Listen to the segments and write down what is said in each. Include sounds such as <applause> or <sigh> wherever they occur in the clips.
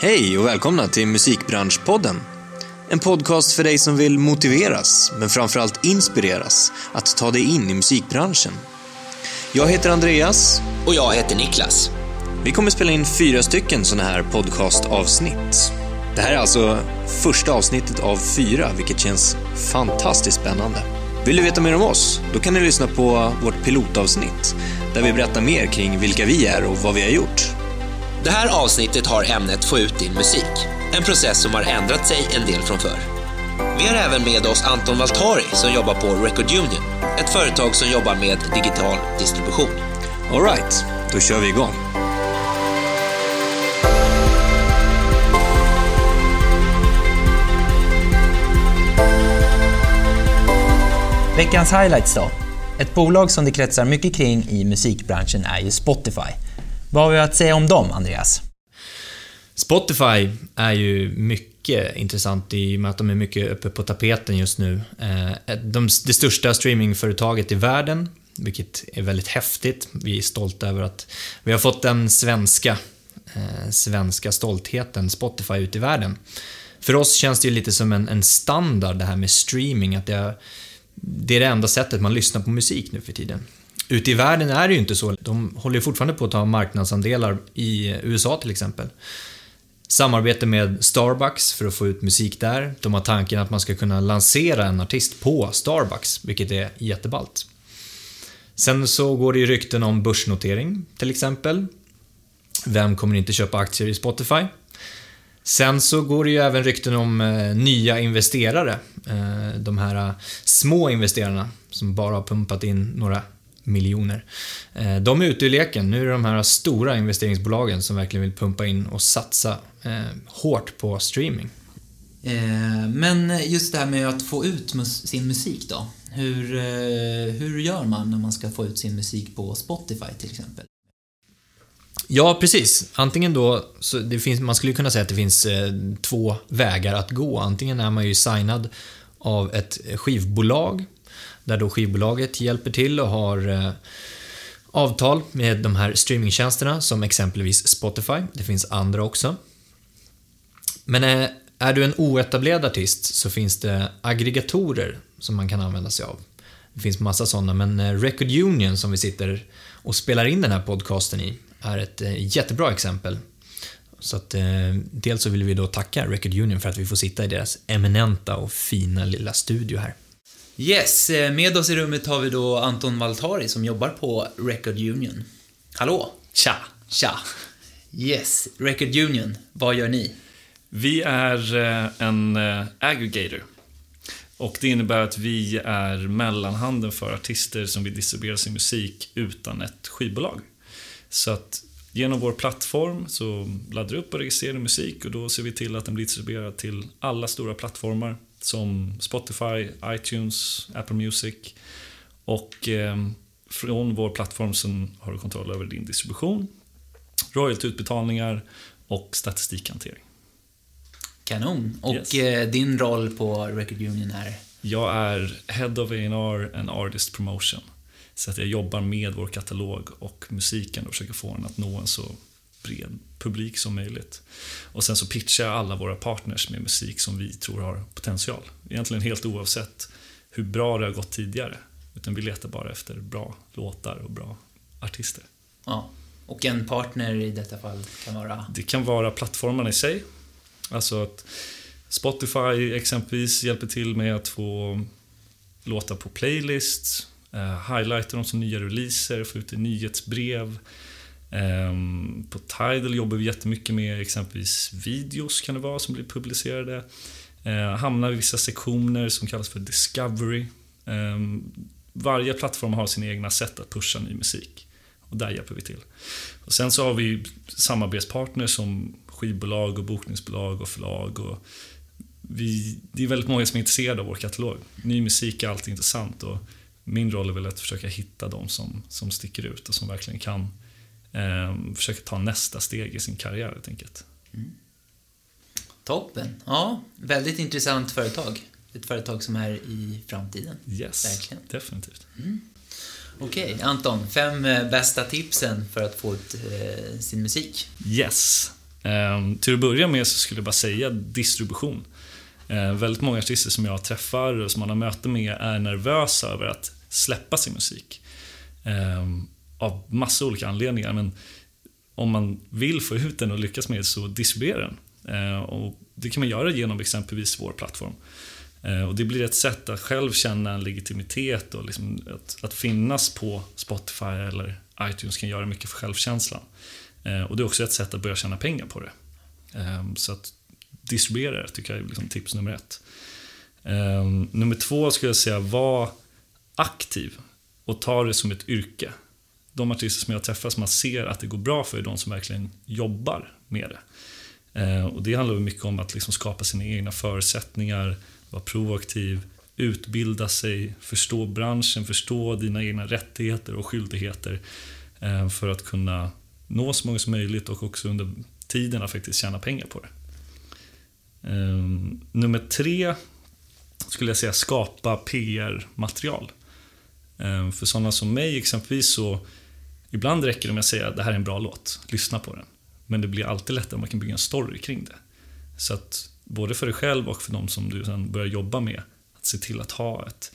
Hej och välkomna till Musikbranschpodden. En podcast för dig som vill motiveras, men framförallt inspireras, att ta dig in i musikbranschen. Jag heter Andreas. Och jag heter Niklas. Vi kommer spela in fyra stycken sådana här podcastavsnitt. Det här är alltså första avsnittet av fyra, vilket känns fantastiskt spännande. Vill du veta mer om oss? Då kan du lyssna på vårt pilotavsnitt, där vi berättar mer kring vilka vi är och vad vi har gjort. Det här avsnittet har ämnet Få ut din musik. En process som har ändrat sig en del från förr. Vi har även med oss Anton Valtari som jobbar på Record Union, ett företag som jobbar med digital distribution. Alright, då kör vi igång. Veckans highlights då? Ett bolag som det kretsar mycket kring i musikbranschen är ju Spotify. Vad har vi att säga om dem, Andreas? Spotify är ju mycket intressant i och med att de är mycket uppe på tapeten just nu. Eh, de, det största streamingföretaget i världen, vilket är väldigt häftigt. Vi är stolta över att vi har fått den svenska, eh, svenska stoltheten Spotify ut i världen. För oss känns det ju lite som en, en standard det här med streaming, att det är, det är det enda sättet man lyssnar på musik nu för tiden. Ute i världen är det ju inte så. De håller fortfarande på att ta marknadsandelar i USA till exempel. Samarbete med Starbucks för att få ut musik där. De har tanken att man ska kunna lansera en artist på Starbucks, vilket är jätteballt. Sen så går det ju rykten om börsnotering, till exempel. Vem kommer inte köpa aktier i Spotify? Sen så går det ju även rykten om eh, nya investerare. Eh, de här eh, små investerarna som bara har pumpat in några miljoner. Eh, de är ute i leken. Nu är det de här stora investeringsbolagen som verkligen vill pumpa in och satsa eh, hårt på streaming. Eh, men just det här med att få ut sin musik då. Hur, hur gör man när man ska få ut sin musik på Spotify till exempel? Ja, precis. Antingen då, så det finns, man skulle kunna säga att det finns två vägar att gå. Antingen är man ju signad av ett skivbolag där då skivbolaget hjälper till och har eh, avtal med de här streamingtjänsterna som exempelvis Spotify. Det finns andra också. Men eh, är du en oetablerad artist så finns det aggregatorer som man kan använda sig av. Det finns massa sådana, men eh, Record Union som vi sitter och spelar in den här podcasten i är ett jättebra exempel. Så att, dels så vill vi då tacka Record Union för att vi får sitta i deras eminenta och fina lilla studio här. Yes, med oss i rummet har vi då Anton Valtari som jobbar på Record Union. Hallå! Tja! Tja! Yes, Record Union, vad gör ni? Vi är en aggregator. Och det innebär att vi är mellanhanden för artister som vill distribuera sin musik utan ett skivbolag. Så att genom vår plattform så laddar du upp och registrerar musik och då ser vi till att den blir distribuerad till alla stora plattformar som Spotify, iTunes, Apple Music. Och eh, från vår plattform så har du kontroll över din distribution, royaltyutbetalningar och statistikhantering. Kanon. Och yes. eh, din roll på Record Union är? Jag är Head of A&R and Artist Promotion. Så att jag jobbar med vår katalog och musiken och försöker få den att nå en så bred publik som möjligt. Och sen så pitchar jag alla våra partners med musik som vi tror har potential. Egentligen helt oavsett hur bra det har gått tidigare. Utan vi letar bara efter bra låtar och bra artister. Ja. Och en partner i detta fall kan vara? Det kan vara plattformarna i sig. Alltså att Spotify exempelvis hjälper till med att få låtar på playlists, eh, highlighta dem som nya releaser, få ut i nyhetsbrev, Ehm, på Tidal jobbar vi jättemycket med exempelvis videos kan det vara som blir publicerade. Ehm, hamnar i vissa sektioner som kallas för Discovery. Ehm, varje plattform har sina egna sätt att pusha ny musik. Och där hjälper vi till. Och sen så har vi samarbetspartners som skivbolag och bokningsbolag och förlag. Och vi, det är väldigt många som är intresserade av vår katalog. Ny musik är alltid intressant och min roll är väl att försöka hitta de som, som sticker ut och som verkligen kan eh, försöker ta nästa steg i sin karriär helt enkelt. Mm. Toppen. Ja, väldigt intressant företag. Ett företag som är i framtiden. Yes, Verkligen. definitivt. Mm. Okej, okay, Anton. Fem eh, bästa tipsen för att få ut eh, sin musik? Yes. Eh, till att börja med så skulle jag bara säga distribution. Eh, väldigt många artister som jag träffar och som man har möte med är nervösa över att släppa sin musik. Av massa olika anledningar, men om man vill få ut den och lyckas med det så distribuera den. Eh, och det kan man göra genom exempelvis vår plattform. Eh, och det blir ett sätt att själv känna en legitimitet och liksom att, att, finnas på Spotify eller iTunes kan göra mycket för självkänslan. Eh, och det är också ett sätt att börja tjäna pengar på det. Ehm, så att distribuera det tycker jag är liksom tips nummer ett. Ehm, nummer två skulle jag säga, var aktiv och ta det som ett yrke. De artister som jag träffar som man ser att det går bra för är de som verkligen jobbar med det. Eh, och det handlar mycket om att liksom skapa sina egna förutsättningar, vara proaktiv, utbilda sig, förstå branschen, förstå dina egna rättigheter och skyldigheter eh, för att kunna nå så många som möjligt och också under tiden att faktiskt tjäna pengar på det. Eh, nummer tre skulle jag säga skapa PR-material. För sådana som mig exempelvis så ibland räcker det med att säga att det här är en bra låt, lyssna på den. Men det blir alltid lättare om man kan bygga en story kring det. Så att både för dig själv och för de som du sen börjar jobba med, att se till att ha ett,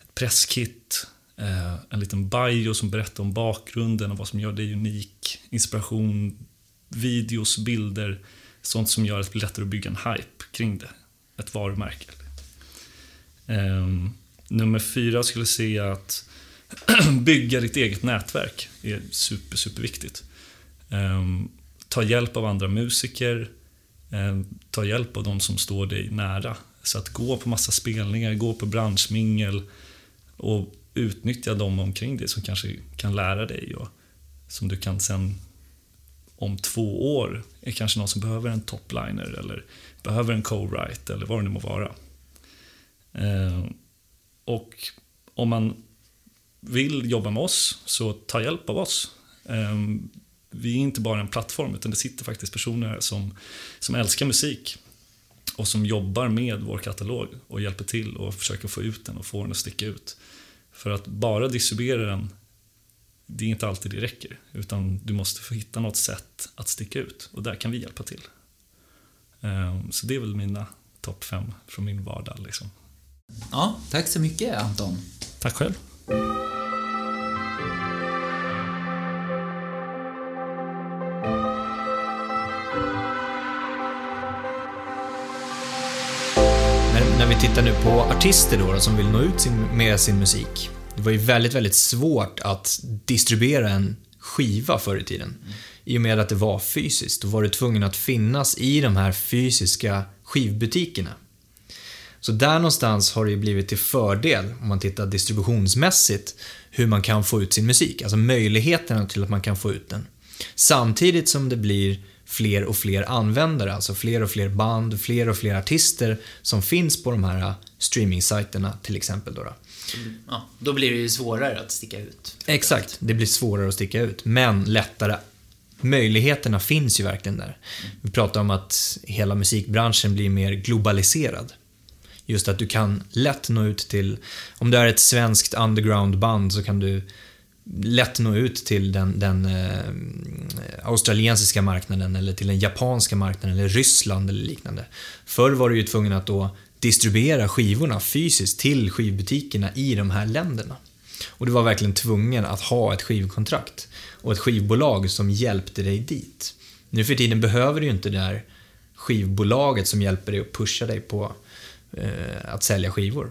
ett presskit, eh, en liten bio som berättar om bakgrunden och vad som gör dig unik, inspiration, videos, bilder, sånt som gör att det blir lättare att bygga en hype kring det. Ett varumärke. Ehm, nummer fyra skulle jag säga att <clears throat> bygga ditt eget nätverk är super, superviktigt. Ehm, ta hjälp av andra musiker, ehm, ta hjälp av de som står dig nära. Så att gå på massa spelningar, gå på branschmingel och utnyttja de omkring dig som kanske kan lära dig och som du kan sen om två år är kanske någon som behöver en topliner eller behöver en co-write eller vad det nu må vara. Ehm, och om man vill jobba med oss, så ta hjälp av oss. Eh, vi är inte bara en plattform, utan det sitter faktiskt personer som, som älskar musik och som jobbar med vår katalog och hjälper till och försöker få ut den och få den att sticka ut. För att bara distribuera den, det är inte alltid det räcker. Utan du måste få hitta något sätt att sticka ut och där kan vi hjälpa till. Ehm, så det är väl mina topp fem från min vardag. Liksom. Ja, tack så mycket Anton. Tack själv. Vi tittar nu på artister då, som vill nå ut sin, med sin musik. Det var ju väldigt, väldigt svårt att distribuera en skiva förr i tiden. I och med att det var fysiskt. Då var du tvungen att finnas i de här fysiska skivbutikerna. Så där någonstans har det ju blivit till fördel, om man tittar distributionsmässigt, hur man kan få ut sin musik. Alltså möjligheterna till att man kan få ut den. Samtidigt som det blir fler och fler användare, alltså fler och fler band, fler och fler artister som finns på de här streaming-sajterna till exempel. Då, då. Ja, då blir det ju svårare att sticka ut. Exakt, det blir svårare att sticka ut, men lättare. Möjligheterna finns ju verkligen där. Vi pratar om att hela musikbranschen blir mer globaliserad. Just att du kan lätt nå ut till, om du är ett svenskt undergroundband så kan du lätt nå ut till den, den eh, australiensiska marknaden eller till den japanska marknaden eller Ryssland eller liknande. Förr var du ju tvungen att då distribuera skivorna fysiskt till skivbutikerna i de här länderna. Och du var verkligen tvungen att ha ett skivkontrakt och ett skivbolag som hjälpte dig dit. Nu för tiden behöver du ju inte det där skivbolaget som hjälper dig att pusha dig på eh, att sälja skivor.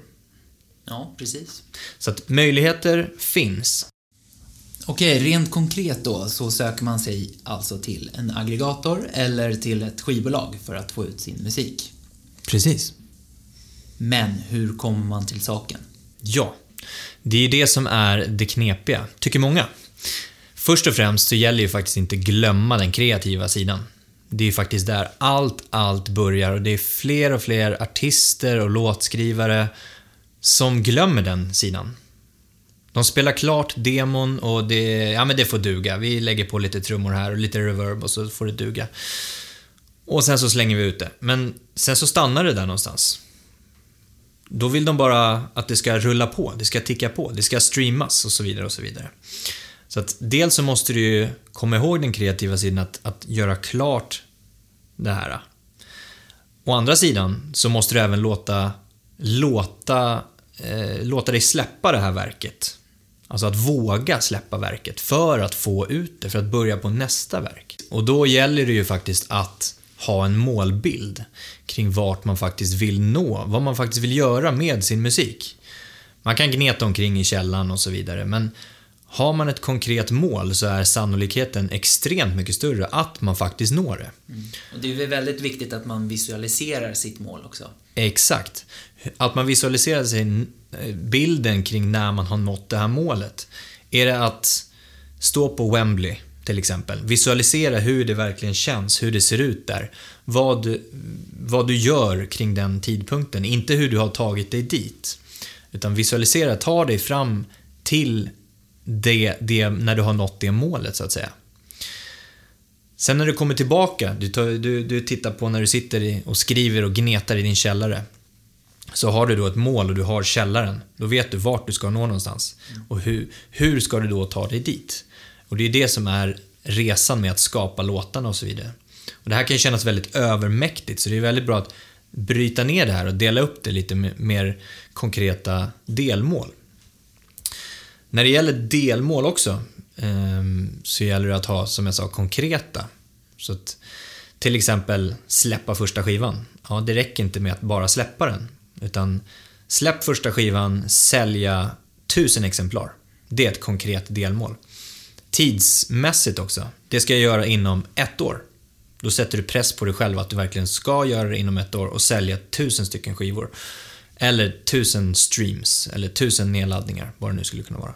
Ja, precis. Så att möjligheter finns. Okej, rent konkret då så söker man sig alltså till en aggregator eller till ett skivbolag för att få ut sin musik. Precis. Men hur kommer man till saken? Ja, det är det som är det knepiga, tycker många. Först och främst så gäller ju faktiskt inte glömma den kreativa sidan. Det är faktiskt där allt, allt börjar och det är fler och fler artister och låtskrivare som glömmer den sidan. De spelar klart demon och det, ja men det får duga. Vi lägger på lite trummor här och lite reverb och så får det duga. Och sen så slänger vi ut det. Men sen så stannar det där någonstans. Då vill de bara att det ska rulla på, det ska ticka på, det ska streamas och så vidare och så vidare. Så att dels så måste du ju komma ihåg den kreativa sidan att, att göra klart det här. Å andra sidan så måste du även låta, låta, eh, låta dig släppa det här verket. Alltså att våga släppa verket för att få ut det, för att börja på nästa verk. Och då gäller det ju faktiskt att ha en målbild kring vart man faktiskt vill nå, vad man faktiskt vill göra med sin musik. Man kan gneta omkring i källan och så vidare, men har man ett konkret mål så är sannolikheten extremt mycket större att man faktiskt når det. Mm. Och det är väl väldigt viktigt att man visualiserar sitt mål också. Exakt. Att man visualiserar sig bilden kring när man har nått det här målet. Är det att stå på Wembley till exempel. Visualisera hur det verkligen känns, hur det ser ut där. Vad, vad du gör kring den tidpunkten, inte hur du har tagit dig dit. Utan visualisera, ta dig fram till det, det, när du har nått det målet så att säga. Sen när du kommer tillbaka, du, tar, du, du tittar på när du sitter och skriver och gnetar i din källare. Så har du då ett mål och du har källaren. Då vet du vart du ska nå någonstans. Och hur, hur ska du då ta dig dit? Och det är det som är resan med att skapa låtarna och så vidare. Och det här kan ju kännas väldigt övermäktigt, så det är väldigt bra att bryta ner det här och dela upp det lite mer konkreta delmål. När det gäller delmål också, ehm, så gäller det att ha, som jag sa, konkreta. Så att, till exempel släppa första skivan. Ja, det räcker inte med att bara släppa den. Utan släpp första skivan, sälja tusen exemplar. Det är ett konkret delmål. Tidsmässigt också. Det ska jag göra inom ett år. Då sätter du press på dig själv att du verkligen ska göra det inom ett år och sälja tusen stycken skivor. Eller tusen streams, eller tusen nedladdningar, vad det nu skulle kunna vara.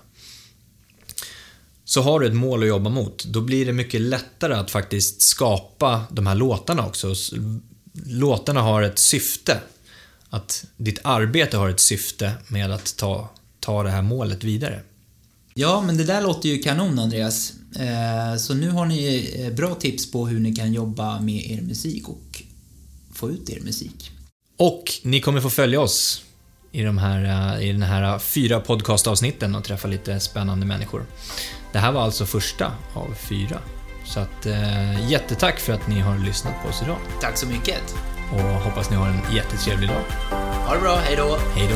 Så har du ett mål att jobba mot, då blir det mycket lättare att faktiskt skapa de här låtarna också. Låtarna har ett syfte. Att ditt arbete har ett syfte med att ta, ta det här målet vidare. Ja, men det där låter ju kanon Andreas. Eh, så nu har ni eh, bra tips på hur ni kan jobba med er musik och få ut er musik. Och ni kommer få följa oss i, de här, eh, i den här fyra podcastavsnitten och träffa lite spännande människor. Det här var alltså första av fyra. Så att, eh, jättetack för att ni har lyssnat på oss idag. Tack så mycket. Och hoppas ni har en jättetrevlig dag. Ha det bra, hejdå. Hejdå.